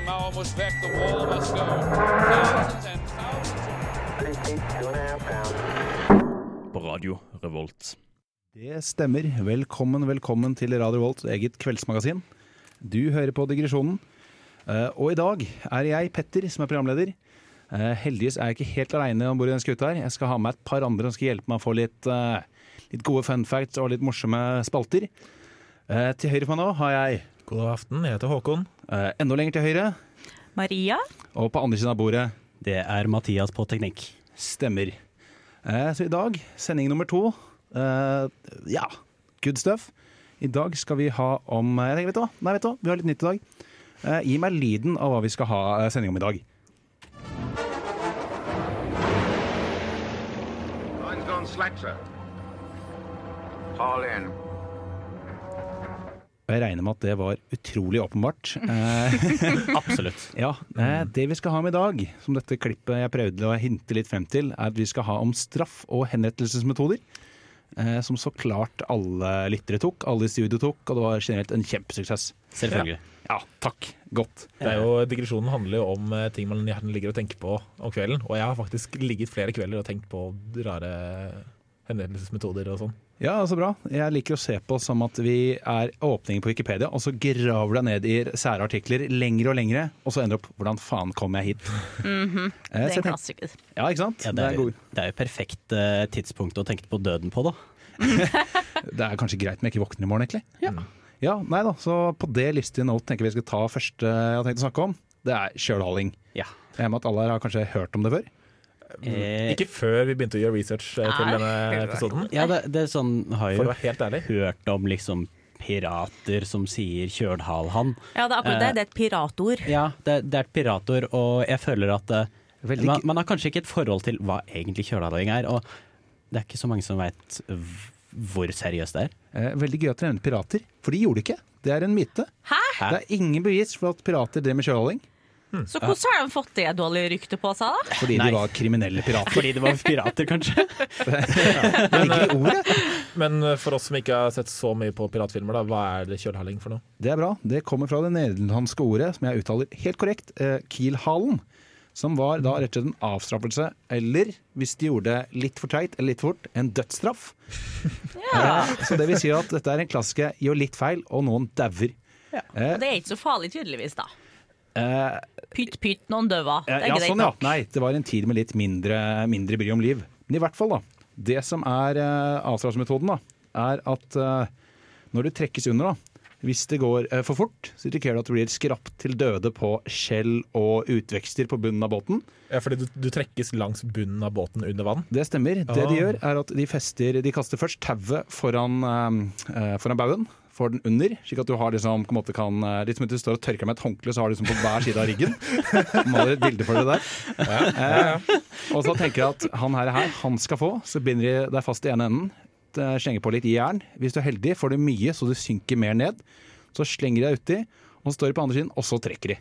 Hiroshima almost wrecked the wall of Moscow. Thousands and thousands På Radio Revolt. Det stemmer. Velkommen, velkommen til Radio Volts eget kveldsmagasin. Du hører på Digresjonen. Eh, og i dag er jeg Petter som er programleder. Uh, heldigvis er jeg ikke helt aleine om bord i denne skuta her. Jeg skal ha med et par andre som skal hjelpe meg å få litt, eh, litt gode fun facts og litt morsomme spalter. Eh, til høyre for meg nå har jeg God aften, jeg heter Håkon. eh, enda lenger til høyre, Maria? og på andre siden av bordet Det er Mathias på teknikk. stemmer. Eh, så i dag, sending nummer to. Eh, ja, good stuff. I dag skal vi ha om eh, jeg tenker, vet du hva? Nei, vet du hva? Vi har litt nytt i dag. Eh, gi meg lyden av hva vi skal ha eh, sending om i dag. Line's gone slack, sir. Fall in. Og Jeg regner med at det var utrolig åpenbart. Eh, Absolutt. ja, eh, Det vi skal ha med i dag, som dette klippet jeg prøvde å hinte litt frem til, er at vi skal ha om straff og henrettelsesmetoder. Eh, som så klart alle lyttere tok, alle i studio tok, og det var generelt en kjempesuksess. Selvfølgelig. Ja, takk. Godt. Det er jo, digresjonen handler jo om ting man gjerne ligger og tenker på om kvelden. Og jeg har faktisk ligget flere kvelder og tenkt på rare henrettelsesmetoder og sånn. Ja, så bra. Jeg liker å se på som at vi er åpningen på Wikipedia, og så graver du deg ned i sære artikler lengre og lengre, og så ender du opp hvordan faen kom jeg hit? Eh, Det er en klassiker. Ja, ikke sant? Ja, det, er jo, god. det er jo perfekt uh, tidspunkt å tenke på døden på, da. det er kanskje greit om jeg ikke våkner i morgen, egentlig. Ja. ja, nei da. Så på det listige note tenker vi skal ta første jeg har tenkt å snakke om. Det er sjølhaling. Ja. Jeg med at alle her har kanskje hørt om det før. Eh, Ikke før vi begynte å gjøre research eh, til denne episoden. ja, det, det er sånn Har For å jo være helt ærlig. hørt om liksom pirater som sier 'kjølhalhan'. Ja, det er akkurat det. Eh, Det er et piratord. Ja, det, det er et piratord, og jeg føler at eh, Veldig man, man har kanskje ikke et forhold til hva egentlig kjølhaling er, og det er ikke så mange som veit hvor seriøst det er. Eh, veldig gøy at dere nevner pirater, for de gjorde det ikke. Det er en myte. Hæ? Det er ingen bevis for at pirater drev med sjølhaling, Så hvordan har de fått det dårlige ryktet på seg, da? fordi Nei. de var kriminelle pirater. Fordi de var pirater, kanskje. Det ligger i ordet. Men eh, for oss som ikke har sett så mye på piratfilmer, da, hva er det kjølhaling for noe? Det er bra. Det kommer fra det nederlandske ordet, som jeg uttaler helt korrekt, eh, kielhalen. Som var da rett og slett en avstraffelse, eller hvis de gjorde det litt for teit eller litt fort, en dødsstraff. Eh, så det vil si at dette er en klassiker gjør litt feil, og noen dauer. Eh, Og det er ikke så farlig, tydeligvis, da. Eh, Pytt, pytt, noen døva. Det er ja, greit sånn, ja. Nei, det var en tid med litt mindre, mindre bry om liv. Men i hvert fall, da. Det som er uh, avstraffelsesmetoden, er at eh, når du trekkes under, da, hvis det går eh, for fort, så risikerer du at du blir skrapt til døde på skjell og utvekster på bunnen av båten. Ja, fordi du, du trekkes langs bunnen av båten under vann. Det stemmer. Det Ah. de gjør, er at de fester De kaster først tauet foran, uh, foran baugen. Får den under, slik at du har liksom, på en måte kan, eh, litt som at du står og tørker med et håndkle, så har du liksom på hver side av ryggen. Maler et bilde for det der. Eh, og så tenker jeg at han her, her, han skal få, så binder de deg fast i ene enden. eh, Slenger på litt jern. Hvis du er heldig, får du mye, så du synker mer ned. Så slenger de deg uti, og så står de på andre siden, og så trekker de.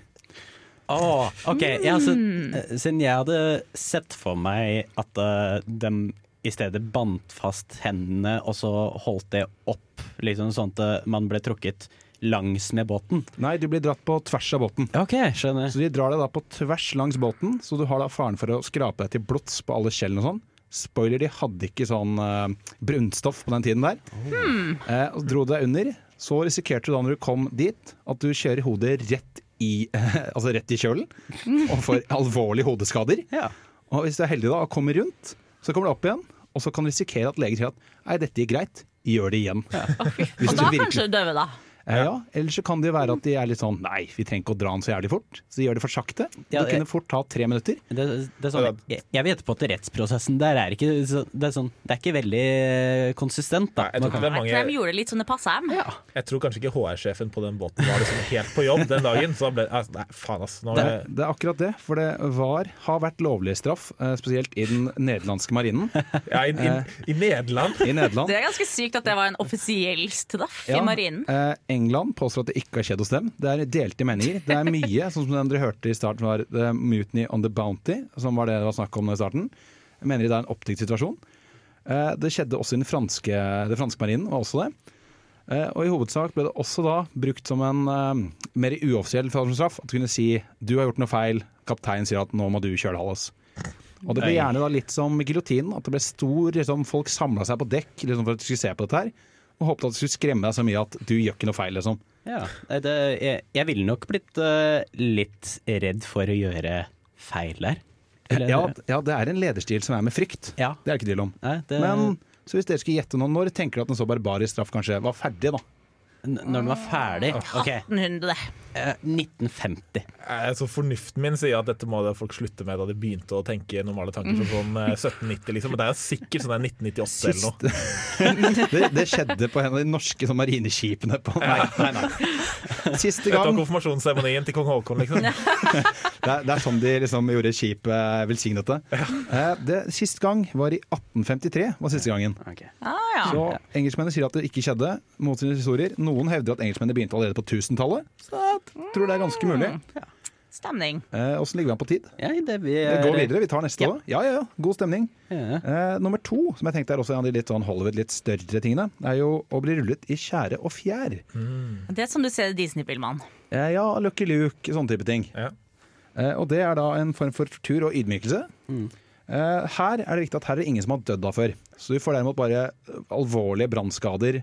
Åh, ok, ja, så, eh, Siden jeg hadde sett for meg at uh, de i stedet bandt fast hendene og så holdt det opp, liksom sånn at eh, man ble trukket langs med båten. Nei, du blir dratt på tvers av båten. Ok, skjønner. Så de drar deg da på tvers langs båten, så du har da faren for å skrape deg til blods på alle skjellene og sånn. Spoiler, de hadde ikke sånn uh, brunstoff på den tiden der. Eh, og dro deg under. Så risikerte du da når du kom dit, at du kjører hodet rett i, altså rett i kjølen og får alvorlige hodeskader. Ja. Og hvis du er heldig da og kommer rundt, så kommer det opp igjen, og så kan du risikere at leger sier at nei, dette gikk greit, gjør det igjen. Hvis Og du da virkelig- kanskje du døver, da. Eh, ja, Eller så kan det jo være at de er litt sånn Nei, vi trenger ikke å dra den så jævlig fort. Så de gjør det for sakte. Ja, det kunne fort ta tre minutter. Det, det er sånn, jeg, jeg vet på at rettsprosessen der er ikke det, er sånn, det er ikke veldig eh, konsistent. Da. Nei, jeg tror er Nei, for de gjorde det litt sånn det passa dem. Jeg tror kanskje ikke HR-sjefen på den båten var liksom helt på jobb den dagen. Så ble altså, Nei, faen, ass. Nå Det, er det, det er akkurat det. For det var, har vært lovlig straff, eh, spesielt i den nederlandske marinen ja, i, i, I Nederland i Nederland. Det er ganske sykt at det var en offisiell straff Ja, i marinen. eh, England påstår at det ikke har skjedd hos dem. Det er delte meninger. Det er mye, sånn som dere hørte i starten, var The Mutiny on the Bounty, som var det det var snakk om i starten. Jeg mener det er en oppdiktet situasjon. Eh, det skjedde også i den franske, det franske marinen, var også det. Eh, og i hovedsak ble det også da brukt som en eh, mer uoffisiell straff. At du kunne si 'du har gjort noe feil', kapteinen sier at 'nå må du kjøre Halles'. Og det ble gjerne da litt som giljotinen, at det ble stor liksom, Folk samla seg på dekk liksom, for at de skulle se på dette her, og håpet at det skulle skremme deg så mye at du gjør ikke noe feil, liksom. Ja, det, jeg, jeg ville nok blitt uh, litt redd for å gjøre feil der. Eller- Ja, ja, det er en lederstil som er med frykt. Ja. Det er det ikke tvil om. Nei, det, Men så hvis dere skulle gjette noe, når tenker du at en så barbarisk straff kanskje var ferdig, da? n- når den var ferdig OK, 1800. eh, 1950. Eh, Så fornuften min sier at dette må folk slutte med da de begynte å tenke normale tanker som sånn eh, 1790, liksom. Men det er jo sikkert sånn der 1998 eller noe. det, det skjedde på en av de norske sånn, marineskipene på Nei, nei, nei. Siste gang. Dette var konfirmasjonsseremonien til kong Haakon, liksom. det er, det er sånn de liksom gjorde skipet velsignete. Eh, det, sist gang var i 1853, var siste gangen. Okay. Ah, ja. Så engelskmennene sier at det ikke skjedde, mot sine historier. Noen hevder at engelskmennene begynte allerede på 1000-tallet. Så jeg tror det er ganske mulig. Stemning. Eh, Åssen ligger vi an på tid? Ja, det, vi er, går videre, vi tar neste Ja. òg. Ja, ja, ja. God stemning. Ja. Eh, nummer to, som jeg tenkte er også en av de litt sånn Hollywood, litt større tingene, er jo å bli rullet i tjære og fjær. Det er som du ser i Disney-filmene. Eh, ja, Lucky Luke, sånne type ting. Ja. Eh, og det er da en form for tortur og ydmykelse. Eh, her er det viktig at her er det ingen som har dødd av før. Så du får derimot bare eh, alvorlige brannskader,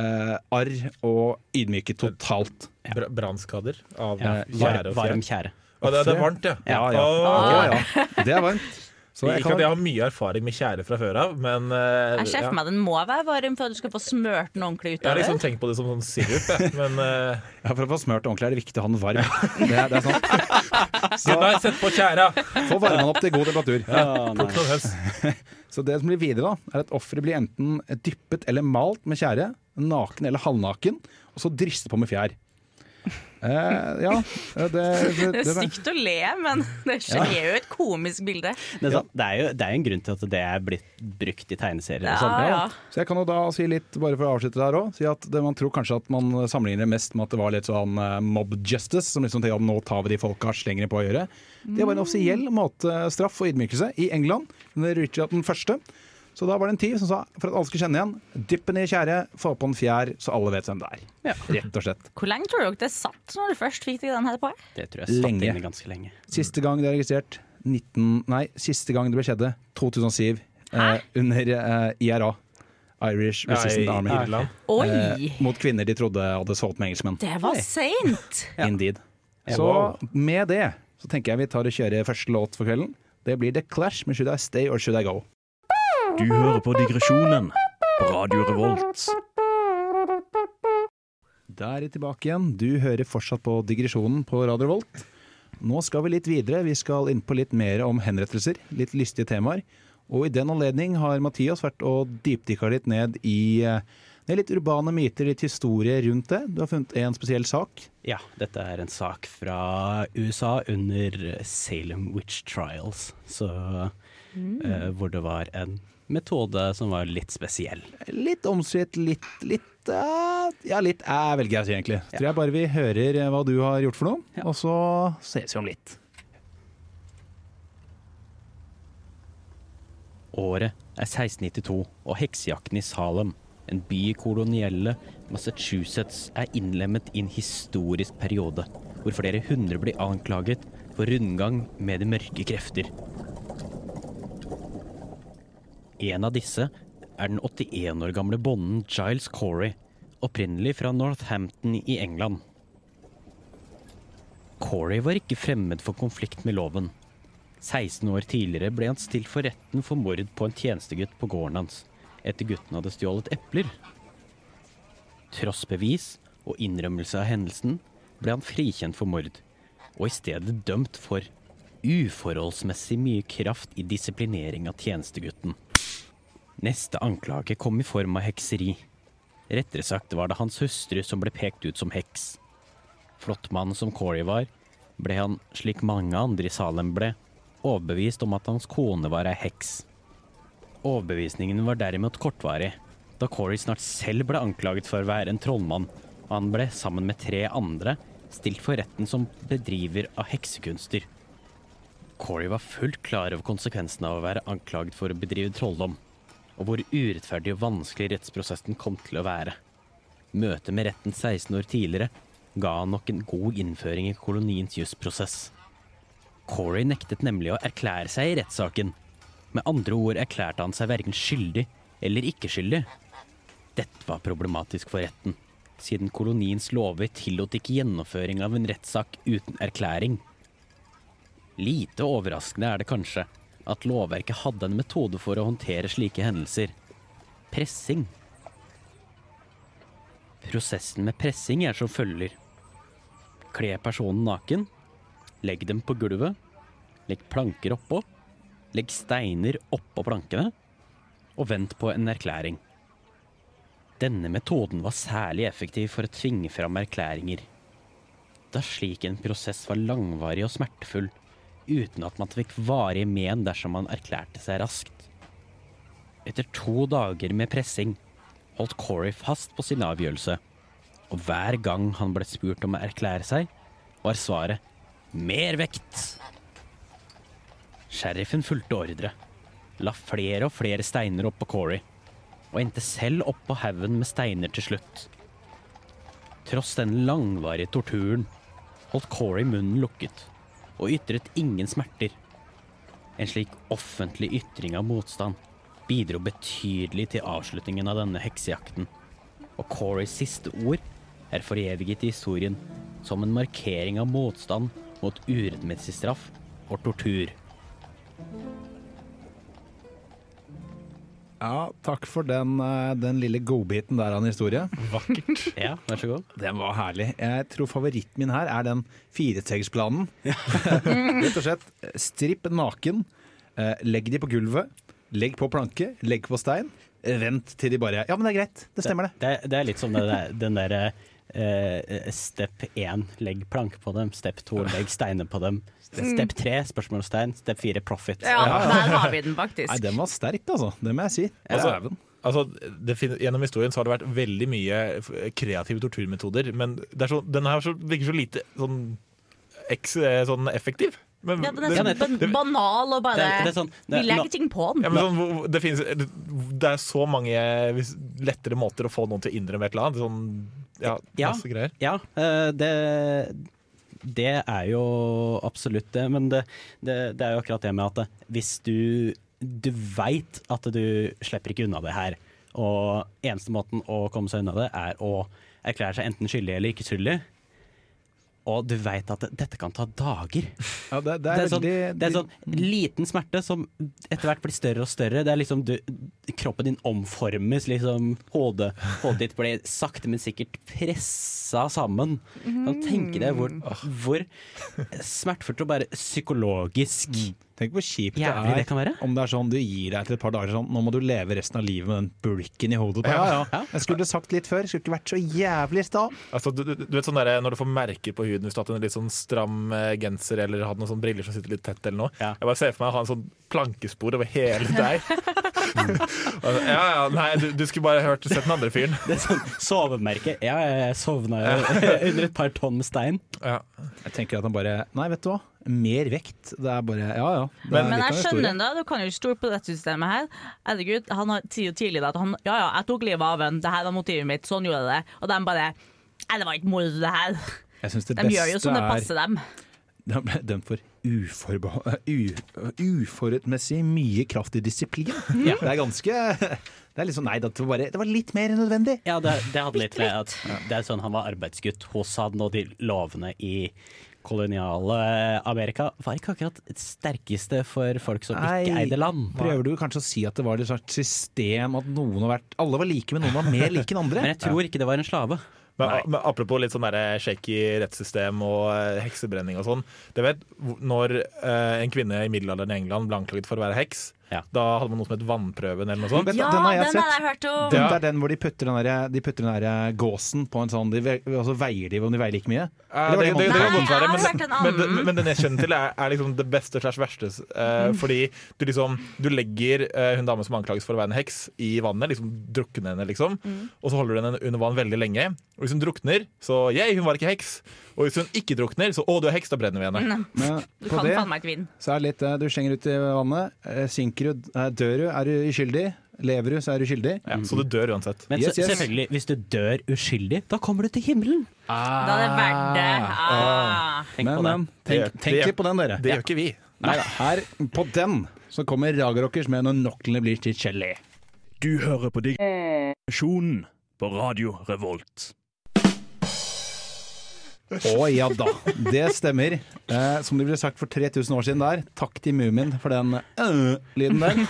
eh, arr og ydmyket totalt. Br- Brannskader av Ja, eh, var, tjære og varm kjære tjære. Å, det, det er varmt, ja. Ja, ja. Oh. Okay, ja. Det er varmt. Så jeg Ikke at jeg har mye erfaring med tjære fra før av, men uh, Jeg ser ja. for meg den må være varm for at du skal få smørt den ordentlig Jeg har liksom tenkt på det som sånn sirup, jeg. men uh, ja, for å få smørt ordentlig er det viktig å ha den varm. Det er, det er sant. Så Nei, sett på tjæra! få varma den opp til god temperatur. Ja, ja. Så det som blir videre, da, er at offeret blir enten dyppet eller malt med tjære, naken eller halvnaken, og så driste på med fjær. Eh, ja, det, det, det, Det er stygt å le, men det er jo et komisk bilde. Det er, sånn, det, er jo, det er en grunn til at det er blitt brukt i tegneserier. og Ja, sånt. ja. Så jeg kan jo da si litt, bare for å avslutte der òg, si at det, man tror kanskje at man sammenligner det mest med at det var litt sånn eh, mob justice, som liksom tenker at nå tar vi de folka slenger de på å gjøre. Det var en offisiell måte straff og ydmykelse i England under Richard den første. Så da var det en tyv som sa, for at alle skulle kjenne igjen, dypp den i tjære, få på en fjær, så alle vet hvem det er. Ja. Rett og slett. Hvor lenge tror dere det satt når du først fikk den her på? Det tror jeg satt Lenge. inne ganske lenge. Siste gang det er registrert, 19, nei, siste gang det ble skjedde, 2007, eh, under eh, IRA. Irish Ja, i Resistance Army. Irland. Oi! Eh, mot kvinner de trodde hadde solgt med engelskmenn. Det var seint! Indeed. Så med det så tenker jeg vi tar og kjører første låt for kvelden. Det blir The Clash med Should I Stay or Should I Go. Du hører på Digresjonen på Radio Revolt. Der er vi tilbake igjen. Du hører fortsatt på Digresjonen på Radio Revolt. Nå skal vi litt videre. Vi skal inn på litt mer om henrettelser. Litt lystige temaer. Og i den anledning har Mathias vært og dypdykka litt ned i eh, det er litt urbane myter, litt historie rundt det. Du har funnet en spesiell sak. Ja, dette er en sak fra USA under Salem Witch Trials. Så, eh, hvor det var en metode som var litt spesiell. Litt omstridt, litt, litt eh, Ja, litt eh, velger jeg å si, egentlig. Ja. tror jeg bare vi hører eh, hva du har gjort for noe, Ja. og så ses vi om litt. Året er 1692, og heksejakten i Salem, en by i kolonielle Massachusetts, er innlemmet i en historisk periode, hvor flere hundre blir anklaget for rundgang med de mørke krefter. En av disse er den 81 år gamle bonden Giles Corey, opprinnelig fra Northampton i England. Corey var ikke fremmed for konflikt med loven. 16 år tidligere ble han stilt for retten for mord på en tjenestegutt på gården hans, etter gutten hadde stjålet epler. Tross bevis og innrømmelse av hendelsen ble han frikjent for mord, og i stedet dømt for uforholdsmessig mye kraft i disiplinering av tjenestegutten. Neste anklage kom i form av hekseri. Rettere sagt var det hans hustru som ble pekt ut som heks. Flottmannen som Corey var, ble han, slik mange andre i Salem ble, overbevist om at hans kone var ei heks. Overbevisningen var derimot kortvarig, da Corey snart selv ble anklaget for å være en trollmann, og han ble, sammen med tre andre, stilt for retten som bedriver av heksekunster. Corey var fullt klar over konsekvensen av å være anklaget for å bedrive trolldom, og hvor urettferdig og vanskelig rettsprosessen kom til å være. Møtet med retten 16 år tidligere ga han nok en god innføring i koloniens jusprosess. Corey nektet nemlig å erklære seg i rettssaken. Med andre ord erklærte han seg verken skyldig eller ikke skyldig. Dette var problematisk for retten, siden koloniens lover tillot ikke gjennomføring av en rettssak uten erklæring. Lite overraskende er det kanskje at lovverket hadde en metode for å håndtere slike hendelser. Pressing. Prosessen med pressing er som følger. Kle personen naken. Legg dem på gulvet. Legg planker oppå. Legg steiner oppå plankene. Og vent på en erklæring. Denne metoden var særlig effektiv for å tvinge fram erklæringer. Da slik en prosess var langvarig og smertefull, uten at man fikk varige men dersom man erklærte seg raskt. Etter to dager med pressing holdt Corey fast på sin avgjørelse, og hver gang han ble spurt om å erklære seg, var svaret mer vekt. Sheriffen fulgte ordre, la flere og flere steiner opp på Corey, og endte selv opp på haugen med steiner til slutt. Tross den langvarige torturen holdt Corey munnen lukket og ytret ingen smerter. En slik offentlig ytring av motstand bidro betydelig til avslutningen av denne heksejakten, og Corys siste ord er foreviget i historien som en markering av motstand mot urettmessig straff og tortur. Ja, takk for den, eh, den lille godbiten der av en historie. Vakkert. Ja, vær så god. Den var herlig. Jeg tror favoritten min her er den firestegsplanen. Rett og slett stripp naken, eh, legg de på gulvet, legg på planke, legg på stein. Vent til de bare Ja, men det er greit. Det stemmer, det. Det, det er litt som det der, den derre eh, Step 1, legg planke på dem. Step 2, legg steiner på dem. Step 3, spørsmålstegn. Step 4, profit. Ja, der har vi den faktisk. Nei, den var sterk, altså. Det må jeg si. Altså. Altså, det fin gjennom historien så har det vært veldig mye kreative torturmetoder, men det er så, den her så, virker så lite sånn, eks, eh, sånn effektiv. Men, Ja, den er sånn så det, banal og bare Det, det sånn, Vi det, legger ting på den. Ja, men sånn, det, finnes, det er så mange lettere måter å få noen til å innrømme et eller annet. Sånn, ja, Ja. masse greier. Ja, eh, det, det er jo absolutt det. Men det, det, det er jo akkurat det med at hvis du, du veit at du slipper ikke unna det her, og eneste måten å komme seg unna det, er å erklære seg enten skyldig eller ikke skyldig, og du veit at dette kan ta dager. Ja, det, det Det er en sånn, det er sånn liten smerte som etter hvert blir større og større. Det er liksom du, Kroppen din omformes, liksom. Hodet, hodet ditt blir sakte, men sikkert pressa sammen. Kan tenke deg hvor, hvor smertefullt og bare psykologisk Tenk hvor kjipt jævlig det det er kan være. om det er sånn du gir deg etter et par dager sånn Nå må du leve resten av livet med den bulken i hodet. Ja, Ja, ja. Jeg skulle sagt litt før. Skulle ikke vært så jævlig sta. Altså, du, du, du vet sånn der, Når du får merker på huden hvis du har hatt en litt sånn stram eh, genser eller hatt noen sånne briller som sitter litt tett, eller noe. Ja. Jeg bare ser for meg å ha en sånn plankespor over hele deg. Altså, ja, ja, nei, du, du skulle bare hørt sett den andre fyren. Det er sånn sovemerke. Ja, jeg sovna jo under et par tonn med stein. Ja. Jeg tenker at han bare Nei, vet du hva. Mer vekt. Det er bare Ja ja. Men- Men jeg skjønner det, du kan jo ikke stole på dette systemet her. Herregud, Han sier jo tidlig at han Ja ja, jeg tok livet av ham. det her var motivet mitt, sånn gjorde jeg det. Og de bare Nei, det var ikke mord, det her. Jeg det De gjør jo som det er passer dem. De ble dømt for uforbeho- u- uforutmessig mye kraftig disiplin. Det er ganske Det er liksom Nei, det var, bare, det var litt mer enn nødvendig. Ja, det, det hadde litt med at det er sånn han var arbeidsgutt hos han, og de lovene i koloniale Amerika var ikke akkurat det sterkeste for folk som ikke eide land. Prøver du kanskje å si at det var et slags system at noen har vært Alle var like, men noen var mer like enn andre? Men jeg tror ikke det var en slave. Men, men apropos litt sånn shaky rettssystem og eh, heksebrenning og sånn. Det vet, Når eh, en kvinne i middelalderen i England ble anklaget for å være heks, Ja. da hadde man noe som het vannprøven eller noe sånt. Ja, den har jeg den sett. har jeg hørt om. Den, Det er den hvor de putter den, der, de putter den der gåsen på en sånn De ve- altså veier de om de veier like mye. Var det, det, det kan Nei, godt være, men, men, men den jeg kjenner til, er, er liksom det beste slags verste. eh, fordi du liksom Du legger eh, hun dame som anklages for å være en heks, i vannet, liksom drukne henne, liksom. Og så holder du henne under vann veldig lenge. Og hvis hun drukner, så yeah, hun var ikke heks. Og hvis hun ikke drukner, så å, du er heks, da brenner vi henne. Men Du på kan det faen meg ikke vinne. så er det litt eh, Du slenger ut i vannet. eh, Synker du, eh, dør du, er du uskyldig. Lever du, så er du skyldig. Ja, så du dør uansett. Men Yes, se- yes. selvfølgelig, hvis du dør uskyldig, da kommer du til himmelen. Da er det verdt det. Ah. Tenk Men, på det. men Det tenk, det tenk gjør- litt på den, dere. Det gjør ikke vi. Neida, her på den så kommer Ragerockers med når noklene blir til gelé. Du hører på Digresjonen på Radio Revolt. Å ja da, det stemmer. Eh, som det ble sagt for 3000 år siden der, takk til Mumin for den øh-lyden der.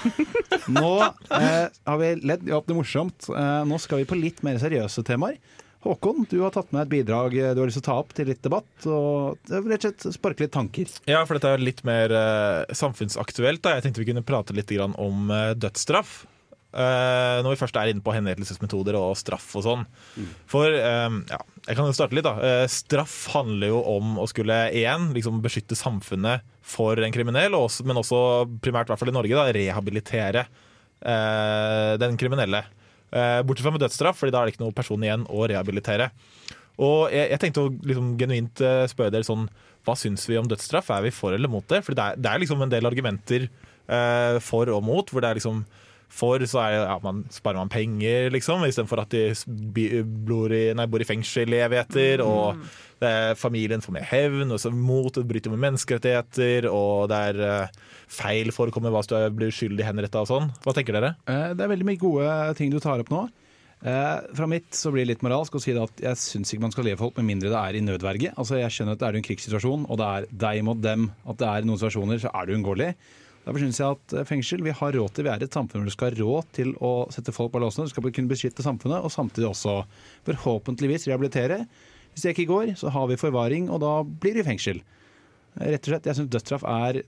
Nå eh, har vi ledd, hatt det morsomt. Eh, nå skal vi på litt mer seriøse temaer. Håkon, du har tatt med et bidrag eh, du har lyst til å ta opp til litt debatt. Og rett og slett sparke litt tanker. Ja, for dette er litt mer eh, samfunnsaktuelt. Da. Jeg tenkte vi kunne prate litt om dødsstraff. Eh, når vi først er inne på henrettelsesmetoder og straff og sånn. For uh, ja, jeg kan jo starte litt, da. Uh, straff handler jo om å skulle én liksom beskytte samfunnet for en kriminell, og også, men også primært, i hvert fall i Norge, da, rehabilitere eh, den kriminelle. Bortsett fra med dødsstraff, Fordi da er det ikke noe person igjen å rehabilitere. Og jeg, jeg tenkte å liksom genuint spørre dere sånn Hva syns vi om dødsstraff? Er vi for eller mot det? For det det er liksom en del argumenter for og mot. Hvor det er liksom for så er ja, man sparer man penger, liksom, istedenfor at de bor i, nei, bor i fengsel i evigheter. Og det er, familien får mer hevn, og så mot og bryter med menneskerettigheter. Og det er uh, feil forekommer hva hvis du blir uskyldig henretta og sånn. Hva tenker dere? Eh, det er veldig mye gode ting du tar opp nå. Eh, fra mitt så blir det litt moralsk å si at jeg syns ikke man skal leve folk med mindre det er i nødverge. Altså Jeg skjønner at det er en krigssituasjon, og det er deg mot dem. At det er noen situasjoner så er det uunngåelig. Derfor syns jeg at eh, fengsel vi har råd til, vi er et samfunn hvor du skal ha råd til å sette folk på låsene. Du skal kunne beskytte samfunnet, og samtidig også forhåpentligvis rehabilitere. Hvis det ikke går, så har vi forvaring, og da blir vi fengsel. Rett og slett, jeg syns dødsstraff er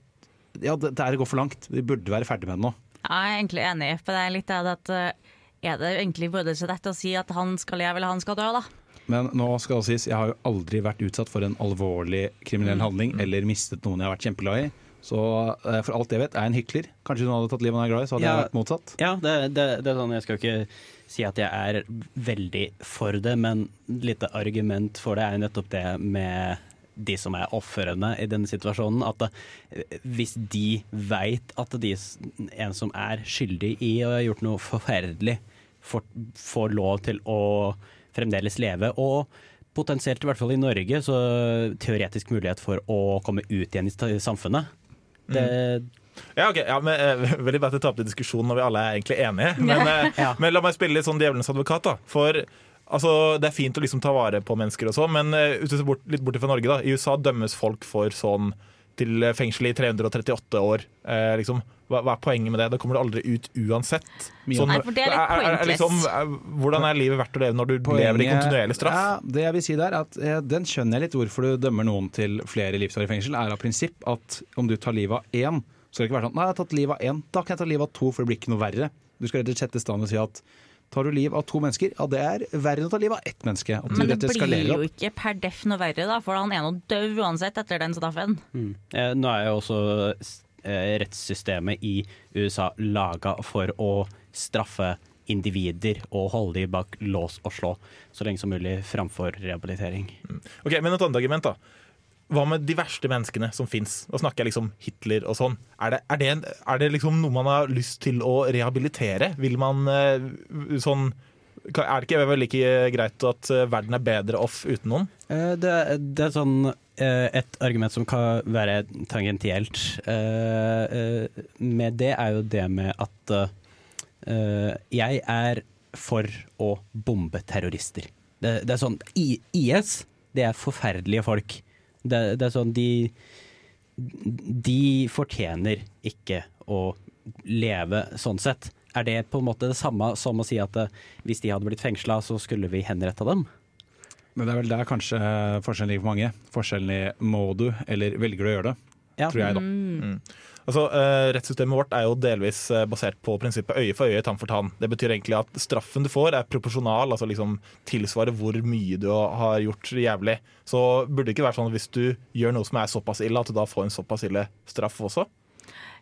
Ja, det, er å gå for langt. Vi burde være ferdig med det nå. Jeg er egentlig enig, for det er litt det at eh, er det egentlig vår rett å si at han skal leve eller han skal dø, da? Men nå skal det sies, jeg har jo aldri vært utsatt for en alvorlig kriminell handling eller mistet noen jeg har vært kjempeglad i. Så eh, for alt jeg vet, er jeg en hykler. Kanskje hun hadde tatt livet av en glad i, så hadde Ja. jeg vært motsatt. Ja, det, det, det er sånn, jeg skal ikke si at jeg er veldig for det, men litt argument for det er jo nettopp det med de som er ofrene i denne situasjonen. At hvis de veit at de, en som er skyldig i å ha gjort noe forferdelig, får, får lov til å fremdeles leve, og potensielt, i hvert fall i Norge, så teoretisk mulighet for å komme ut igjen i samfunnet. Det, Ja, ok, ja, men uh, Veldig bra at jeg tar opp til diskusjonen når vi alle er egentlig enige. Men, uh, Ja. men la meg spille litt sånn djevelens advokat. da For altså, Det er fint å liksom ta vare på mennesker og sånn, men uh, bort, litt bort fra Norge, da i USA dømmes folk for sånn til fengsel i 338 år. Liksom. Hva, hva er poenget med det? Da kommer du aldri ut uansett. Sånn, Nei, for det er litt er- er- er liksom, er- hvordan er livet verdt å leve når du lever i kontinuerlig straff? Ja, det jeg vil si der, at eh, Den skjønner jeg litt hvorfor du dømmer noen til flere livsår i fengsel, er av prinsipp at om du tar livet av én, så skal det ikke være sånn Nei, jeg har tatt livet av én, da kan jeg ta livet av to, for det blir ikke noe verre. Du skal rett og slett sette i stand og si at tar du liv av to mennesker, ja det er verre enn å ta livet av ett menneske. At du Men det blir jo ikke per deff noe verre, da, for han er nå død uansett etter den straffen. Eh, Nå er jeg også rettssystemet i USA laga for å straffe individer og holde de bak lås og slå så lenge som mulig framfor rehabilitering. Ok, Men et annet argument, da. Hva med de verste menneskene som fins? Da snakker jeg liksom Hitler og sånn. Er det, er, det, er det liksom noe man har lyst til å rehabilitere? Vil man eh, sånn Er det ikke like greit at eh, verden er bedre off uten noen? Eh, Det, det er sånn eh, et argument som kan være tangentielt eh, med det, er jo det med at jeg er for å bombe terrorister. Det, det er sånn IS, det er forferdelige folk. Det, det er sånn de De fortjener ikke å leve sånn sett. Er det på en måte det samme som å si at hvis de hadde blitt fengsla, så skulle vi henretta dem? Men det er vel der kanskje forskjellen ligger for mange. Forskjellen i må du, eller velger du å gjøre det, Ja. tror jeg da. Altså, eh, Rettssystemet vårt er jo delvis eh, basert på prinsippet øye for øye, tann for tann. Det betyr egentlig at straffen du får er proporsjonal, altså liksom tilsvarer hvor mye du har gjort jævlig. Så burde det ikke være sånn at hvis du gjør noe som er såpass ille, at du da får en såpass ille straff også?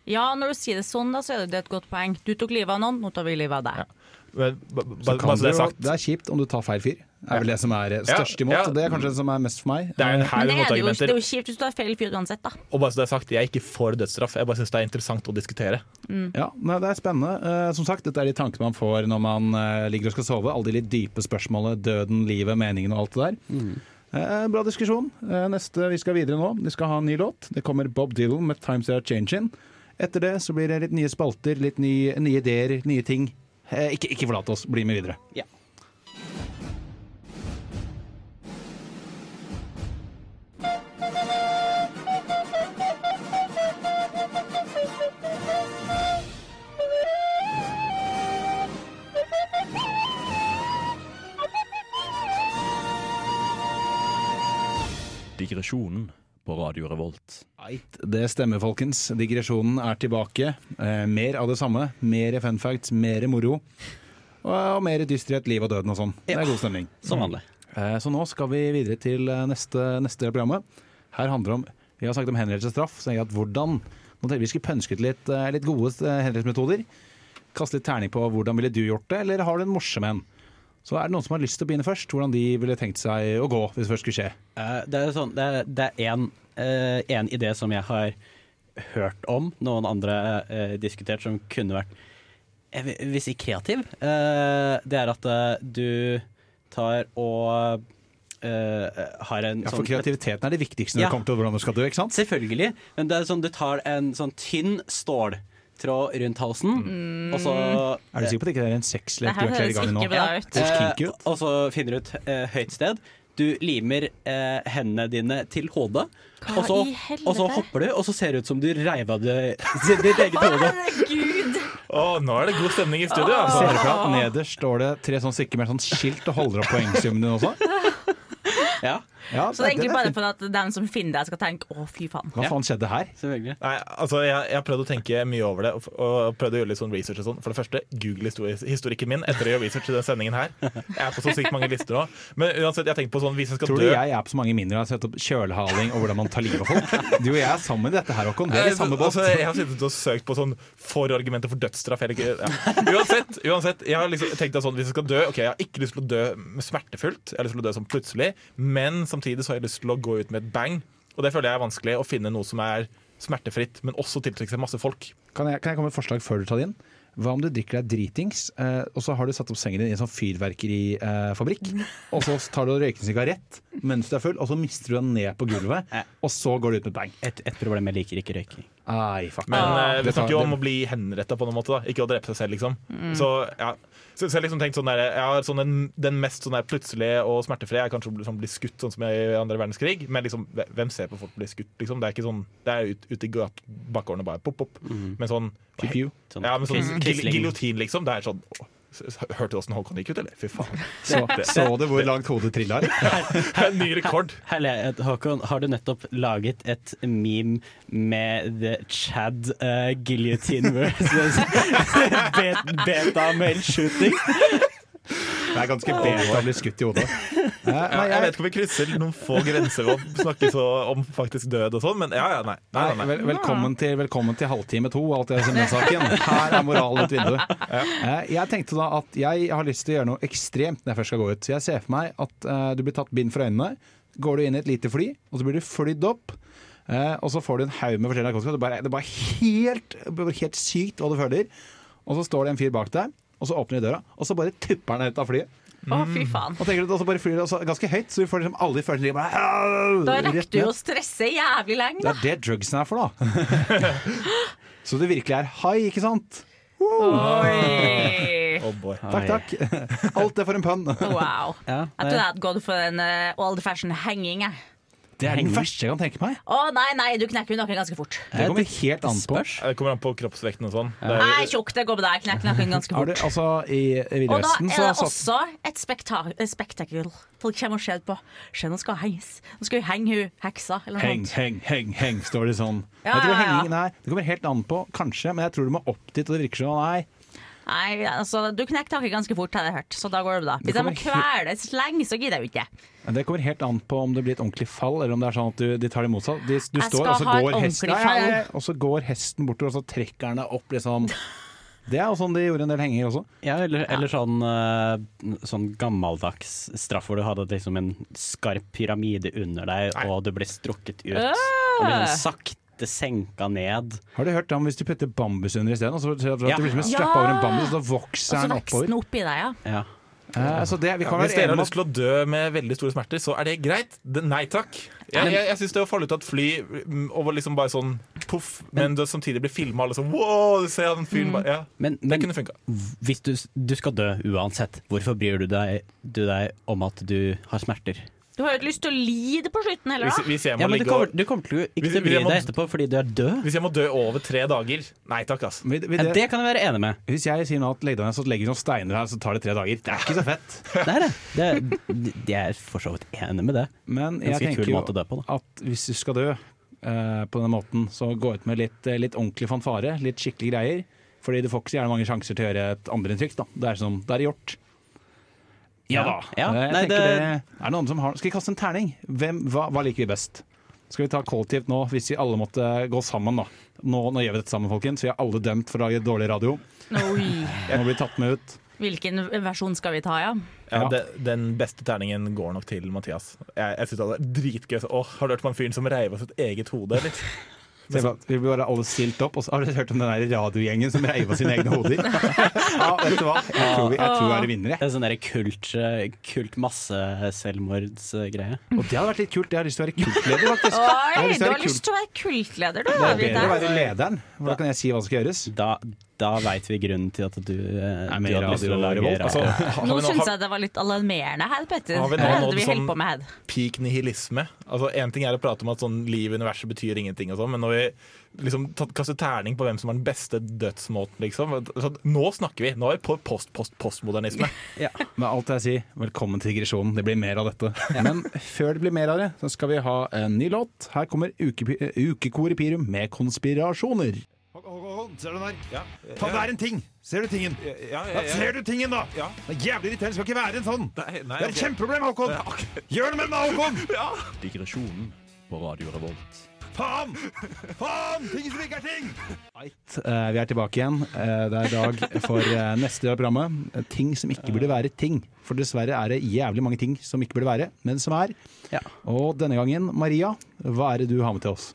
Ja, når du sier det sånn, da, så er det et godt poeng. Du tok livet av noen, nå tar vi livet av deg. Men, ba, ba, Så kan så det sagt. det er kjipt om du tar feil fyr. Er vel det som er eh, størst Ja, imot. ja. og Det er kanskje det som er mest for meg. Det er en her Men det er, det, jo, det er jo kjipt hvis du har feil fyr uansett, da. Og bare så det er sagt, jeg er ikke for dødsstraff. Jeg bare syns det er interessant å diskutere. Ja, nei, Det er spennende. Eh, som sagt, Dette er de tankene man får når man eh, ligger og skal sove. Alle de litt dype spørsmålene. Døden, livet, meningen og alt det der. Eh, bra diskusjon. Eh, neste Vi skal videre nå. Vi skal ha en ny låt. Det kommer Bob Dylan med 'Times Are Changing'. Etter det så blir det litt nye spalter, litt nye, nye ideer, nye ting. Eh, ikke, ikke forlat oss, bli med videre. Ja. Digresjonen på Radio Revolt. Eit, Det stemmer, folkens. Digresjonen er tilbake. Eh, mer av det samme. Mer fun facts, mer moro. Og, og mer dystrhet, liv og døden og sånn. Det er god stemning. Som vanlig. Eh, så nå skal vi videre til eh, neste, neste programmet. Her handler det om Vi har sagt om henrettelsesstraff, så jeg at hvordan Nå tenkte vi skulle pønske ut litt, eh, litt gode eh, henrettelsesmetoder. Kaste litt terning på hvordan ville du gjort det, eller har du en morsom en? Så er det noen som har lyst til å begynne først? Hvordan de ville tenkt seg å gå hvis det først skulle skje? Eh, det er sånn, det er, det er en, en idé som jeg har hørt om, noen andre uh, diskutert, som kunne vært vil vil kreativ. Det er at du tar og har en Ja, For sånn kreativiteten er det viktigste når Ja. det kommer til hvordan du skal dø, ikke sant? Selvfølgelig, men det er sånn du tar en sånn tynn ståltråd rundt halsen, og så Er du sikker på at det ikke er en sexlek du her kledd i gang nå? Ja. Eh, og så finner du ut eh, høyt sted. Du limer eh, hendene dine til hodet, og så, og så hopper du, og så ser det ut som du reiv av deg ditt eget hode. Oh, Å, nå er det god stemning i studio. Ser Altså. du for at nederst står det tre sånn stykker med sånn skilt og holder opp poengsummene dine også? Ja, Ja, Så det er egentlig bare for at den som finner deg, skal tenke 'å, fy faen'. Hva faen skjedde her? Nei, altså jeg, jeg har prøvd å tenke mye over det og, og prøvd å gjøre litt sånn research. og sånn For det første, Google historikken min etter å gjøre research til den sendingen her. Jeg er på så sykt mange lister nå. Men uansett, jeg tenker på sånn hvis jeg skal Tror du dø jeg er på så mange mindre og har sett opp kjølhaling og hvordan man tar livet av folk? Du og jeg er sammen i dette her, Håkon. Vi er i samme båt. Altså, jeg har sittet og søkt på sånn for-argumenter for dødsstraff. Eller, ikke- ja. uansett, uansett, jeg har liksom tenkt at sånn, hvis jeg skal dø Ok, jeg har ikke lyst til å dø smertefullt, jeg har lyst til å dø sånn plutselig, men samtidig så har jeg lyst til å gå ut med et bang. Og det føler jeg er vanskelig, å finne noe som er smertefritt, men også tiltrekke seg masse folk. Kan jeg, kan jeg komme med et forslag før du tar det inn? Hva om du drikker deg dritings, eh, og så har du satt opp sengen din i en sånn fyrverkerifabrikk, og så tar du og røyker en sigarett mens du er full, og så mister du den ned på gulvet, og så går du ut med bang. Et, et problem jeg liker ikke røyking. Ai, fuck. Men Ah. eh, vi snakker jo om å bli henretta på noen måte, da. ikke å drepe seg selv, liksom. Mm. Så ja så, så jeg har liksom tenkt sånn der, jeg har sånn den, den mest sånn der plutselige og smertefrie er kanskje å sånn, bli skutt, sånn som i andre verdenskrig. Men liksom, hvem ser på folk bli skutt? Liksom? Det er ikke sånn Det er ute ut i bakgården og bare pop, pop. Men sånn Pew. Sånn, Ja, men sånn giljotin, liksom. Det er sånn Hørte du åssen Håkon gikk ut, eller? Fy faen. Så, så du hvor langt hodet trilla? En Ny rekord. Håkon, har du nettopp laget et meme med The Chad uh, Guillotine versus beta male shooting? Det er ganske bedre å bli skutt i hodet. Ja, nei, jeg vet ikke om vi krysser noen få grenser og å snakke så om faktisk død og sånn, men ja, ja, nei. nei, nei, vel, velkommen, til, velkommen til halvtime to, alt det som er saken. Her er moralen ut vinduet. Eh, Jeg tenkte da at jeg har lyst til å gjøre noe ekstremt når jeg først skal gå ut. Så jeg ser for meg at uh, du blir tatt bind for øynene, går du inn i et lite fly, og så blir du flydd opp. Uh, og så får du en haug med forskjellige narkotika. Det er bare, det er bare helt, helt sykt hva du føler. Og så står det en fyr bak deg, og så åpner de døra, og så bare tupper han ut av flyet. Å, fy faen. Og tenker du, og så bare flyr det også ganske høyt, så vi får liksom alle de følelsene ligger bare Da rekker du å stresse jævlig lenge, Det da. er det drugsen er for, da. Så det virkelig er high, ikke sant? Oi. Oh boy. Takk, takk. Alt det for en pønn. Wow. Ja, Jeg tror jeg hadde gått for en uh, old fashion henging. jeg. Det er den verste jeg kan tenke meg. Å nei, nei, du knekker jo nakken ganske fort. Det kommer helt an på. Det kommer an på kroppsvekten og sånn. Nei, tjukk, det går med deg. Knekker nakken ganske fort. du, altså, I i Og da er så det også et spekta spektakel. Folk kommer og ser på. Se, nå skal henges. Nå skal vi henge hun heksa, eller noe Heng, sånt. heng, heng, heng, står det sånn. Ja, jeg tror ja, ja. henging, nei, Det kommer helt an på, kanskje, men jeg tror du må opp dit, og det virker sånn, nei. Nei, altså, du knekker taket ganske fort, har jeg hørt, så da går det bra. Hvis jeg må kvele sleng, så gidder jeg jo ikke. Men Det kommer helt an på om det blir et ordentlig fall, eller om det er sånn at du, de tar det motsatt. De, du Jeg står, skal og så ha går hesten, ordentlig Nei, nei, nei, og så går hesten bortover, og så trekker han deg opp, liksom. Det er jo sånn de gjorde en del henger også. Ja, eller, eller sånn, eh, sånn gammeldags straff hvor du hadde liksom en skarp pyramide under deg, og du ble strukket ut. Og liksom sakte senka ned. Har du hørt om hvis du putter bambus under isteden? og så- så at Ja. du liksom Ja. strapper over en bambus, og så Og vokser så den vokser oppover. den oppi deg, ja. Ja. Eh, det, vi kan Hvis dere har lyst til å dø med veldig store smerter, så er det greit. Det, nei takk. Jeg, jeg, jeg syns det å falle ut av et fly mm, og liksom bare sånn poff, men du samtidig blir filma alle sånn wow, se den fyren bare ja. Men, Det men kunne funka. hvis du, du skal dø uansett, hvorfor bryr du deg, du deg om at du har smerter? Du har jo ikke lyst til å lide på slutten heller, da. hvis, jeg må Ja, men du ligge kommer, og, du kommer til å ikke Hvis- til å hvis bry jeg må- deg etterpå fordi du er død. hvis jeg må dø over tre dager Nei takk, ass. vil, vil Ja, det, det kan jeg være enig med. Hvis jeg sier nå at legg deg ned, så legger vi noen steiner her, så tar det tre dager. Det er ikke så fett. Det er Det, det, jeg er for så vidt enig med det. Men jeg Ganske tenker kul jo måte å dø på, da. at hvis du skal dø eh, på den måten, så gå ut med litt, eh, litt ordentlig fanfare, litt skikkelige greier. Fordi du får ikke så gjerne mange sjanser til å gjøre et andreinntrykk. Da. Det er som, det er gjort. Ja da. Ja, Jeg nei, det- det, er det noen som har Skal vi kaste en terning? Hvem, hva, hva liker vi best? Skal vi ta kollektivt nå, hvis vi alle måtte gå sammen, da? Nå, nå gjør vi dette sammen, folkens. Vi er alle dømt for å lage dårlig radio. Oi. Nå blir tatt med ut. Hvilken versjon skal vi ta, ja? Ja, det, den beste terningen går nok til Mathias. Jeg, jeg synes det er dritgøy. Åh, har du hørt om han fyren som reiv av sitt eget hode? Eller? Se på Vi blir bare alle stilt opp, og så har dere hørt om den der radiogjengen som reiv av sine egne hoder? Ja, vet du hva? Jeg tror vi, jeg tror vi er vinnere. Det er sånn kult, eh, kult masseselvmordsgreie. Og det hadde vært litt kult. Jeg har lyst til å være kultleder, faktisk. Oi, har du har lyst til å være kultleder, du. Det er bedre å være lederen. Hvordan kan jeg si hva som skal gjøres. Da, da veit vi grunnen til at du, eh, Er du med hadde lyst til å Radio lage Revolt, Altså, har, Nå vi nå, syns har, jeg det var litt alarmerende her, Petter. Har vi Hva nå er nådd vi sånn- holder på med her? peak nihilisme. Altså, Én ting er å prate om at sånn liv i universet betyr ingenting, og sånn, men når vi liksom tatt- kaster terning på hvem som er den beste dødsmåten, liksom så Nå snakker vi! Nå er vi på post-post-postmodernisme. Ja, med alt jeg sier, velkommen til digresjonen. Det blir mer av dette. Men før det blir mer av det, så skal vi ha en ny låt. Her kommer uke, i Pirum med konspirasjoner. Ser du den der? Ja, Faen, det er en ting! Ser du tingen? ja, Ja, ser du tingen, da? Ja. Det er jævlig irriterende. Skal ikke være en sånn. Nei, nei, Det er et okay. kjempeproblem, Håkon! Gjør noe med den, Håkon! Digresjonen på Radio Revolt. Faen! Faen! Ting som ikke er ting! Right. Uh, vi er tilbake igjen. Uh, det er dag for uh, neste del av programmet. Ting som ikke burde være ting. For dessverre er det jævlig mange ting som ikke burde være, men som er. Ja. Og denne gangen, Maria, hva er det du har med til oss?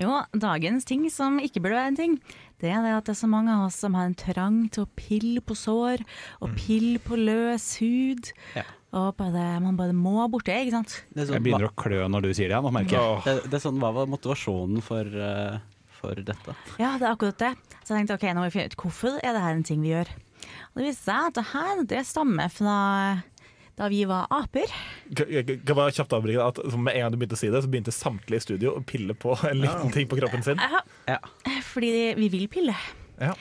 Jo, dagens ting som ikke burde være en ting, det er det at det er så mange av oss som har en trang til å pille på sår, og pille på løs hud. Ja. Og bare, man bare må borti, ikke sant? Det er Jeg sånn, begynner å klø når du sier det, nå merker jeg. det, det er sånn, hva var motivasjonen for, uh, for dette? Ja, det er akkurat det. Så jeg tenkte ok, nå må vi finne ut hvorfor er det her en ting vi gjør. Og det viste seg at det her det stammer fra da vi var aper. Kan jeg kan bare kjapt avbryte at Med en gang du begynte å si det, så begynte samtlige i studio å pille på en liten ting på kroppen sin. Ja. fordi vi vil pille. Ja.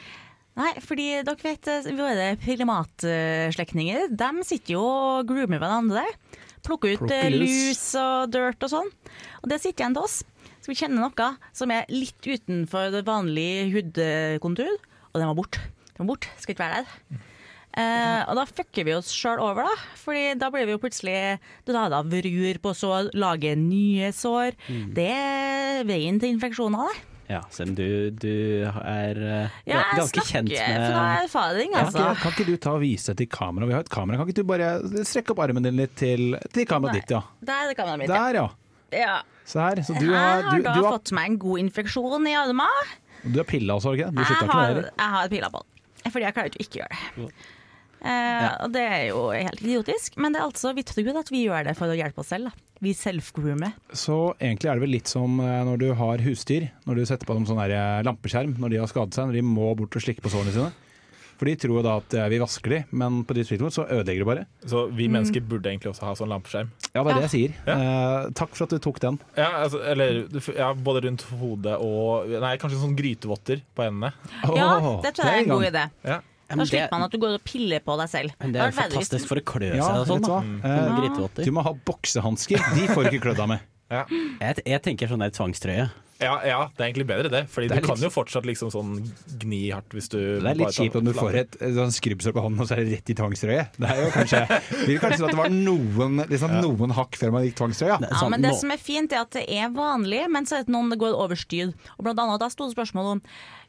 Nei, fordi dere vet, eh, våre primatslektninger, de sitter jo og groomer hverandre. Plukker ut Plukker eh, lus. og dirt og sånn. Og det sitter igjen til oss. Så vi kjenner noe som er litt utenfor det vanlige hudkontur, og den var bort. Den var borte, skal ikke være der. Eh, og da fucker vi oss sjøl over, da. Fordi da blir vi jo plutselig Du Da da vrur på sår, lager nye sår. Det er veien til infeksjoner, det. Ja, selv om du, du er eh, Ja, ganske kjent snakker fra med erfaring, Kan altså. ikke, kan ikke du ta og vise til kamera? Vi har et kamera. Kan ikke du bare strekke opp armen din litt til, til kameraet ditt, ja? Der er det kameraet mitt. ja. Der, ja. Ja. Se her. Så du jeg har, du, da du har, fått meg en god infeksjon i armen. du har pilla også, ikke? Du slutta ikke med det? jeg har pilla på den. Fordi jeg klarer ikke å ikke gjøre det. Eh, og det er jo helt idiotisk, men det er altså, vi tror at vi gjør det for å hjelpe oss selv. Da. Vi self-groomer. Så egentlig er det vel litt som eh, når du har husdyr. Når du setter på dem sånn eh, lampeskjerm når de har skadet seg, når de må bort og slikke på sårene sine. For de tror da at eh, vi vasker de, men på ditt tidspunkt så ødelegger de bare. Så vi mennesker burde egentlig også ha sånn lampeskjerm. Ja, det er det jeg sier. Ja. Eh, takk for at du tok den. Ja, altså, eller ja, både rundt hodet og Nei, kanskje sånn grytevotter på endene. Ja, det tror jeg er en god idé. Ja. Ja, Da slipper man at du går og piller på deg selv. men det er jo veldig fantastisk for å klø Ja, seg og sånn. Eh, Med du må ha boksehansker. De får du ikke klødd av med. Jeg, jeg tenker sånn der tvangstrøye. Ja, ja, det er egentlig bedre det. Fordi Det du kan litt- jo fortsatt liksom sånn gni hardt hvis du Det er litt kjipt om du får et, et sånn skrubbsår på hånden og så er det rett i tvangstrøye. Det er jo kanskje Vil kanskje si at det var noen, liksom, noen hakk før man gikk tvangstrøya. Ja, Sånn, men det nå- som er fint, er at det er vanlig, men så er det noen det går over styr. Og blant annet da sto det spørsmål om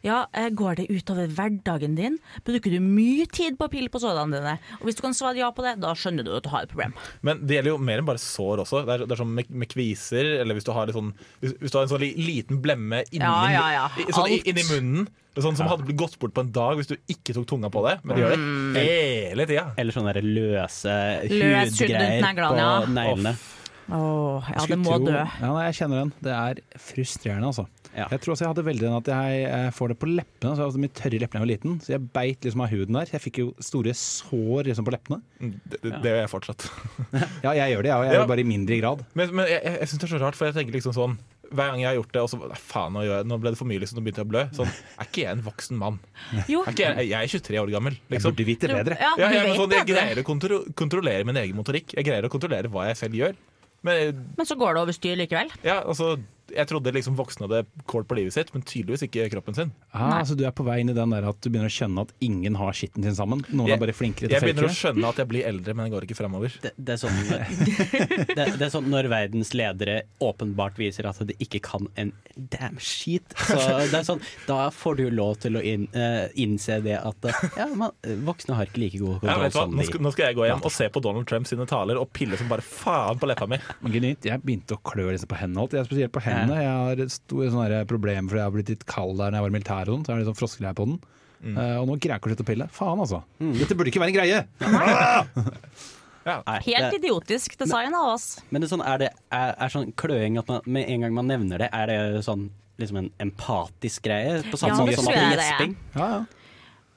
ja, eh, går det utover hverdagen din? Bruker du mye tid på å pille på sårene dine? Og hvis du kan svare ja på det, da skjønner du at du har et problem. Men det gjelder jo mer enn bare sår også. Det er, det er sånn med, med kviser, eller hvis du har, sånn, hvis, hvis du har en sånn liten blemme inni, Ja, ja, ja. sånn, inni munnen. Sånn som hadde blitt gått bort på en dag hvis du ikke tok tunga på det. Men de gjør Mm. det hele tida. Eller sånne der løse Løs hudgreier neglene, på ja. neglene. Åh, ja, det må tro- dø. Ja, nei, jeg kjenner den. Det er frustrerende, altså. Ja. Jeg tror også jeg hadde veldig den at jeg får det på leppene. Så jeg hadde mye tørre lepper da jeg var liten, så jeg beit liksom av huden der. Jeg fikk jo store sår liksom på leppene. Mm, Det, det, det gjør jeg fortsatt. Ja, jeg gjør det, jeg, og jeg Ja. gjør det bare i mindre grad. Men, men jeg, jeg, jeg syns det er så rart, for jeg tenker liksom sånn hver gang jeg har gjort det, og så nei, faen, nå, ble det for mye, liksom, nå begynte jeg å blø. Sånn, er ikke jeg en voksen mann? Jo, Er ikke jeg, jeg er 23 år gammel, Jeg liksom. burde vite bedre. ja, Ja, vet sånn, jeg greier å kontro kontrollere min egen motorikk. Jeg greier å kontrollere hva jeg selv gjør. Men Men så går det over styr likevel. ja, altså Jeg trodde liksom voksne hadde kål på livet sitt, men tydeligvis ikke kroppen sin. Ah, så du er på vei inn i den der at du begynner å skjønne at ingen har skitten sin sammen? Noen Jeg- er bare flinkere til Jeg begynner å skjønne at jeg blir eldre, men jeg går ikke framover. Det, det, er sånn, det, det er sånn når verdens ledere åpenbart viser at de ikke kan en damn shit. Så det er sånn, da får du lov til å inn, uh, innse det at eh, ja, man, voksne har ikke like god kontroll ja, som Nå de. skal, nå skal jeg gå hjem og se på Donald Trump sine taler og pille som bare faen på leppa mi. Men genuint, jeg begynte å klø liksom på hendene. alt. Jeg er spesielt på hendene. Jeg har store sånne her problemer fordi jeg har blitt litt kald der når jeg var i militæret. og. Så jeg har litt sånn froskeleie på den. Eh, og nå greier jeg ikke å slutte å pille. Faen, altså. Dette burde ikke være en greie! Ja. Helt det, idiotisk design av oss. men det er sånn, er det er, er sånn kløing at man, med en gang man nevner det, er det sånn liksom en empatisk greie? På samme Ja, måte som at gjesping? Ja, ja.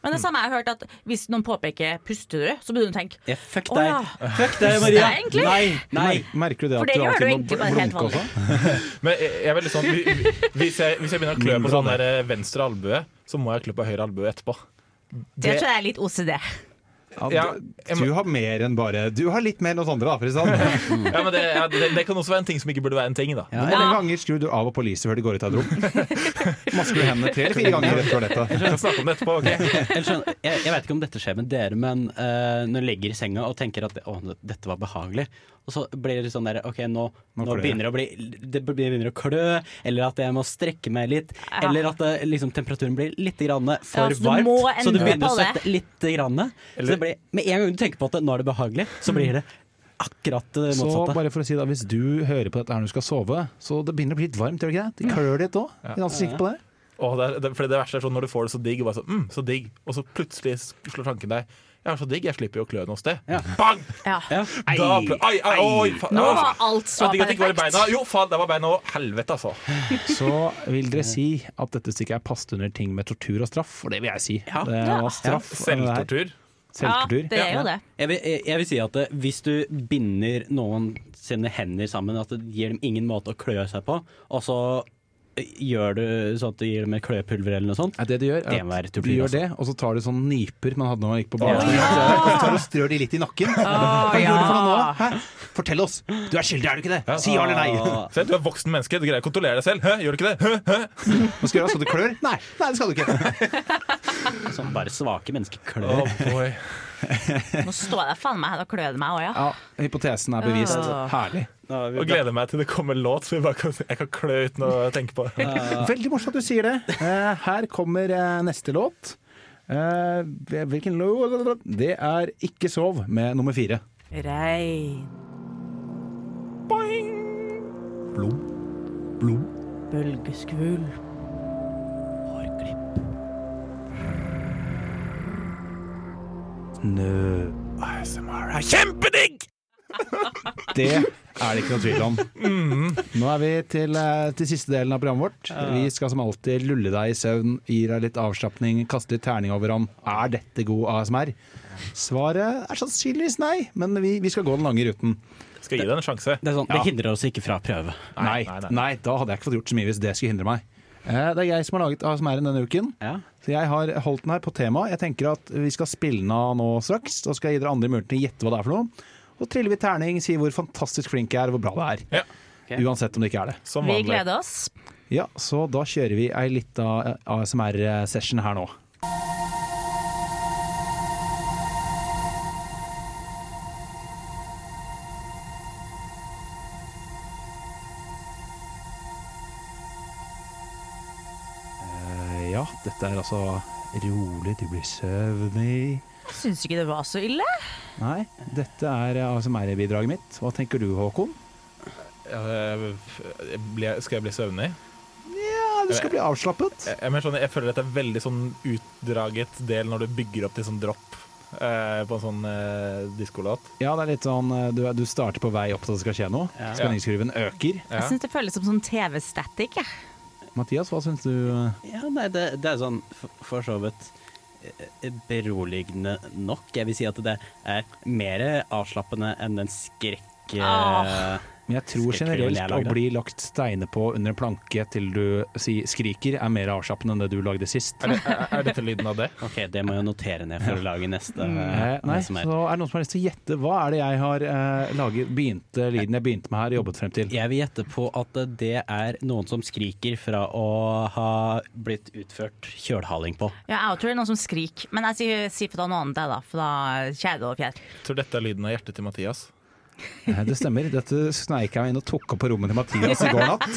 Men det samme jeg har hørt at hvis noen påpeker 'puster du', så begynner du tenke Ja, fuck Å deg. ja. Fuck deg, Maria! Nei. Nei, nei. Merker du det For at det du alltid må egentlig bare helt blunke også? Men jeg, jeg er veldig sånn vi- vi- Hvis jeg, hvis jeg begynner å klø på sånn der eh, venstre albue, så må jeg klø på høyre albue etterpå. Det tror jeg er litt OCD. Ja, du, må- du har mer enn bare Du har litt mer enn oss andre, da, for å si det sånn. Ja, men det, ja, det, det kan også være en ting som ikke burde være en ting. da ja, mange ganger skrur du av og på lyset før du går ut av et rom? Masker du hendene tre eller fire ganger rett før dette? Jeg, snakke om det etterpå. ok? Jeg, jeg vet ikke om dette skjer med dere, men uh, når du legger i senga og tenker at å, dette var behagelig, og så blir det sånn der OK, nå, Nå nå, begynner det å bli Det begynner å klø, eller at jeg må strekke meg litt, Ja. eller at det, liksom, temperaturen blir litt grann for Ja, altså, varmt, så du begynner å det. svette litt. Grann, så det blir, med en gang du tenker på at nå er det behagelig, så blir det akkurat det motsatte. Så bare for å si da, Hvis du hører på dette her når du skal sove, så det begynner å bli litt varmt, gjør det ikke det? Det klør litt òg. Jeg er ganske sikker på det. Oh, det, er, det, for det verste er sånn når du får det så digg, og bare så, mm, så digg, og så plutselig slår tanken deg Jeg er så digg, jeg slipper jo å klø noe sted. Ja. Bang! Ja. Ja. Da ai, ai, oi, faen, Nå var alt så det ikke var i perfekt. beina. Jo, faen, der var beina òg. Helvete, altså. Så vil dere si at dette stykket er passet under ting med tortur og straff? For det vil jeg si. Ja. Det var straff. Selvtortur. Ja, det er jo det. Jeg vil, jeg, jeg vil si at eh, hvis du binder noen sine hender sammen, at det gir dem ingen måte å klø seg på, og så gjør du sånn at du gir dem med kløpulver eller noe sånt Ja, det du gjør, er at du gjør det, og så tar du sånne nyper man hadde når man gikk på barneskolen. ja! Så og strør de litt i nakken. Hva gjør du for noe nå? Hæ? Fortell oss! Du er skyldig, er du ikke det? Si ja eller nei. Ah, Se, du er voksen menneske, du greier å kontrollere deg selv. Hæ, gjør du ikke det? Hæ, hæ? Hva skal du gjøre? Skal du klør? Nei, nei, det skal du ikke. sånn bare svake mennesker klør. Oh, boy. Nå står jeg faen meg her og klør meg òg, ja. Ja, hypotesen er bevist. Åh. Herlig. Og gleder meg til det kommer låt, så vi bare kan, jeg kan klø uten å tenke på det. Veldig morsomt at du sier det. Eh, her kommer eh, neste låt. Eh, hvilken låt? Det er Ikke sov med nummer fire. Regn. Boing. Blom, blom. bølgeskvul. Snø. ASMR er kjempedigg! Det er det ikke noe tvil om. Nå er vi til, eh, til siste delen av programmet vårt. Vi skal som alltid lulle deg i søvn, gi deg litt avslapning, kaste litt terning over om er dette god ASMR. Svaret er sannsynligvis nei, men vi, vi skal gå den lange ruten. Skal gi det en sjanse. Det, er sånn, det hindrer oss ikke fra å prøve. Nei, nei, nei, nei. da hadde jeg ikke fått gjort så mye hvis det skulle hindre meg. Eh, Det er jeg som har laget ASMR-en denne uken. Ja. Så jeg har holdt den her på tema. Jeg tenker at vi skal spille den av nå straks. Så skal jeg gi dere andre mulighet til å gjette hva det er for noe. Så triller vi terning, sier hvor fantastisk flink jeg er, og hvor bra det er. Ja, Okay. Uansett om det ikke er det. som Vi gleder oss. Ja, så da kjører vi ei lita ASMR-session her nå. Dette er altså rolig, du blir søvnig. Jeg Syns ikke det var så ille. Nei, dette er ASMR-bidraget mitt. Hva tenker du, Håkon? Ja, jeg- jeg skal jeg bli søvnig? Ja, du skal bli avslappet. Jeg, jeg, jeg, sånn, jeg føler dette er veldig sånn utdraget del når du bygger opp til sånn dropp eh, på en sånn eh, diskolåt. Ja, det er litt sånn eh, du, du starter på vei opp til at det skal skje noe. Ja. Spenningskurven øker. Ja. Jeg syns det føles som sånn TV-static. jeg. Mathias, hva syns du? eh? Ja, nei, det, det er sånn for, så vidt eh, beroligende nok. Jeg vil si at det er mer avslappende enn den skrekk... Ah. Men jeg tror generelt å bli lagt steiner på under en planke til du si, skriker, er mer avslappende enn det du lagde sist. Er, det, er, er dette lyden av det? Ok, det må jeg notere ned for å lage neste. Eh, nei, så er det noen som har lyst til å gjette. Hva er det jeg har eh, laget, begynte lyden jeg begynte med her, jobbet frem til? Jeg vil gjette på at det er noen som skriker fra å ha blitt utført kjølhaling på. Ja, jeg tror det er noen som skriker. Men jeg sier, sier for noe annet, da. For da kjede og fjær. Jeg tror dette er lyden av hjertet til Mathias. Det stemmer. Dette sneik jeg meg inn og tok opp på rommet til Mathias i går natt.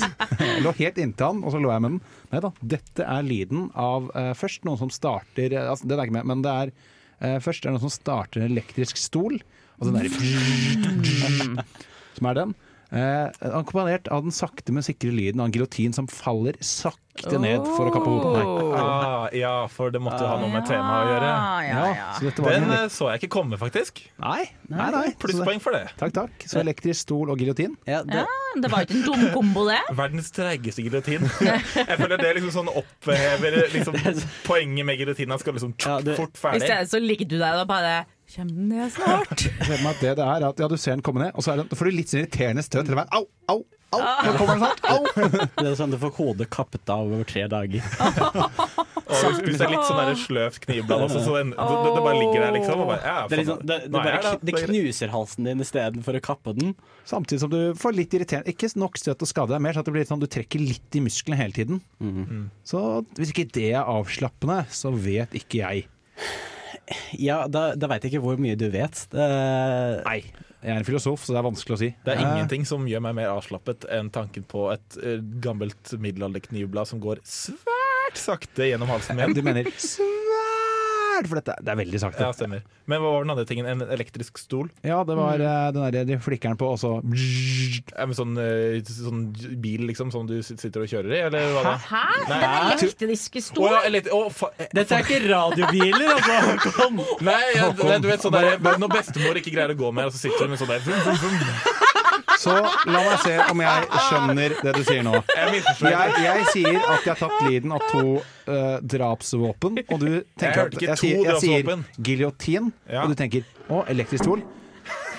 Jeg lå helt inntil han, og så lå jeg med den. Nei da, dette er lyden av uh, først noen som starter eh, altså, Det er ikke med, men det er uh, først er det noen som starter en elektrisk stol. Og den derre Som er den. Eh, akkompagnert av den sakte, men sikre lyden av en giljotin som faller sakte ned for å kappe hodet på. Ah, ja, for det måtte jo ha noe med temaet å gjøre. Ja, ja, ja. Så Den en eh, så jeg ikke komme, faktisk. Nei, nei, nei. Plusspoeng for det. Takk, takk. Så elektrisk stol og giljotin. Ja, det, Ja, det var ikke en dum kombo, det. Verdens treigeste giljotin. Jeg føler det liksom sånn opphever liksom, poenget med giljotinen. Han skal liksom Ja, det- fort I stedet så ligger du der og bare Kjem den ned snart? Ser meg at det det er, at ja, du ser den komme ned, og så er det, får du litt sånn irriterende støt hele veien. Au, au, au! Nå kommer den snart! Au! det er sånn du får hodet kappet av over tre dager. Og hvis, det er litt sånn sløvt knivblad også, så den, det, det bare ligger der, liksom. Og bare, ja, Det, liksom, det, bare, det er knuser halsen din istedenfor å kappe den. Samtidig som du får litt irriterende Ikke nok støt og skade, er mer så at det blir sånn du trekker litt i musklene hele tiden. Så hvis ikke det er avslappende, så vet ikke jeg. Ja, da, da veit jeg ikke hvor mye du vet. Det, Nei. Jeg er en filosof, så det er vanskelig å si. Det er ja. ingenting som gjør meg mer avslappet enn tanken på et eh, gammelt middelalderknivblad som går svært sakte gjennom halsen min. Du mener svært, for dette det er veldig sakte. Ja, stemmer. Men hva var den andre tingen? En elektrisk stol? Ja, det var mm. den der de flikkeren på, og så Ja, sånn, eh, sånn bil liksom, som du sitter og kjører i, eller hva da? Hæ? Den elektriske stolen? stol? ja, elekt- eh, Dette er ikke radiobiler, altså! Kom. Nei, ja, du vet sånn der, når bestemor ikke greier å gå mer, og så sitter hun med sånn der vum, vum, vum. Så la meg se om jeg skjønner det du sier nå. Jeg. Jeg, sier at jeg har tatt lyden av to uh, drapsvåpen, og du tenker at jeg sier, jeg sier giljotin, og du tenker å, elektrisk stol.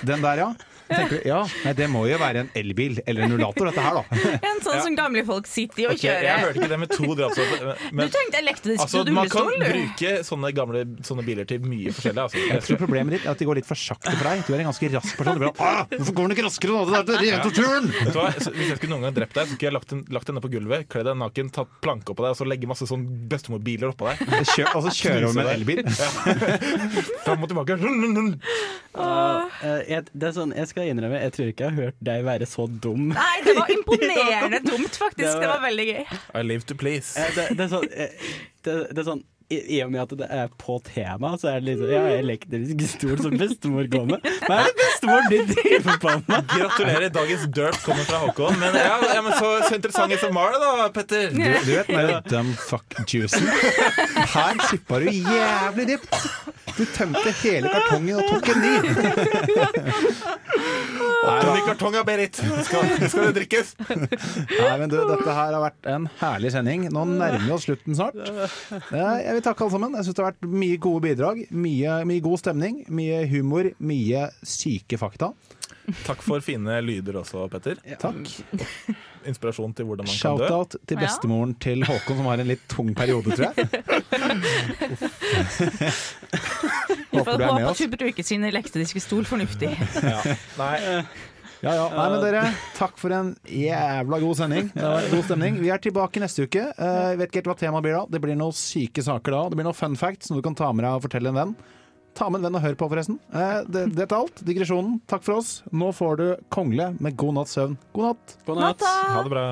Den der, ja. Tenker du, ja, nei, Det må jo være en elbil eller en rullator, dette her, da. En sånn som gamle folk sitter i og kjører. jeg hørte ikke det med to drapsvåpen. Du tenkte elektrisk altså, man kan du. bruke sånne gamle sånne biler til mye forskjellig. Jeg Altså. tror problemet ditt er at de går litt for sakte for deg. Du er en ganske rask person. Du blir «Ah, Hvorfor går den ikke raskere nå? Det er det er turn! Hvis jeg skulle noen gang drept deg, så skulle jeg lagt den, lagt den ned på gulvet, kledd deg naken, tatt planke oppå deg og så legge masse sånn bestemorbiler oppå deg. Kjør, og så kjører over med en elbil. Fram og tilbake. Eh, jeg, det er sånn, jeg skal innrømme, jeg tror ikke jeg har hørt deg være så dum. Nei, det var imponerende dumt, faktisk. Det var- Det var veldig gøy. I live to please. Det, det er sånn, eh, det, det er sånn i, I og med at det er på tema, så er det liksom Ja, elektrisk stol som bestemor går med. Hva er det bestemor din driver på med? Gratulerer, dagens dirt kommer fra Håkon. Men, ja, ja, men så, så interessant som var det, da, Petter. Du, du vet den der dumb fuck juicen? Her sippa du jævlig dypt. Du tømte hele kartongen og tok en ny. Tony Kartonga, Berit. Skal, skal det drikkes? Nei, men du, Dette her har vært en herlig sending. Nå nærmer vi oss slutten snart. Eh, Jeg vil takke alle sammen. Jeg synes Det har vært mye gode bidrag. Mye, mye god stemning, mye humor, mye syke fakta. Takk for fine lyder også, Petter. Takk. Inspirasjon til hvordan man kan dø. Shout-out til Ja. bestemoren til Håkon, som har en litt tung periode, tror jeg. Vi Håper får du er med håpe oss. at hun bruker sin elektriske stol fornuftig. Ja. Nei, Ja, ja. Nei, men dere, takk for en jævla god sending. Det var god stemning. Vi er tilbake neste uke. Eh, Jeg vet ikke helt hva temaet blir da. Det blir noen syke saker da. Det blir noen fun facts som du kan ta med deg og fortelle en venn. Ta med en venn og hør på, forresten. Eh, Det, dette er alt. Digresjonen. Takk for oss. Nå får du Kongle med god natts søvn. God natt. God natt. Ha det bra.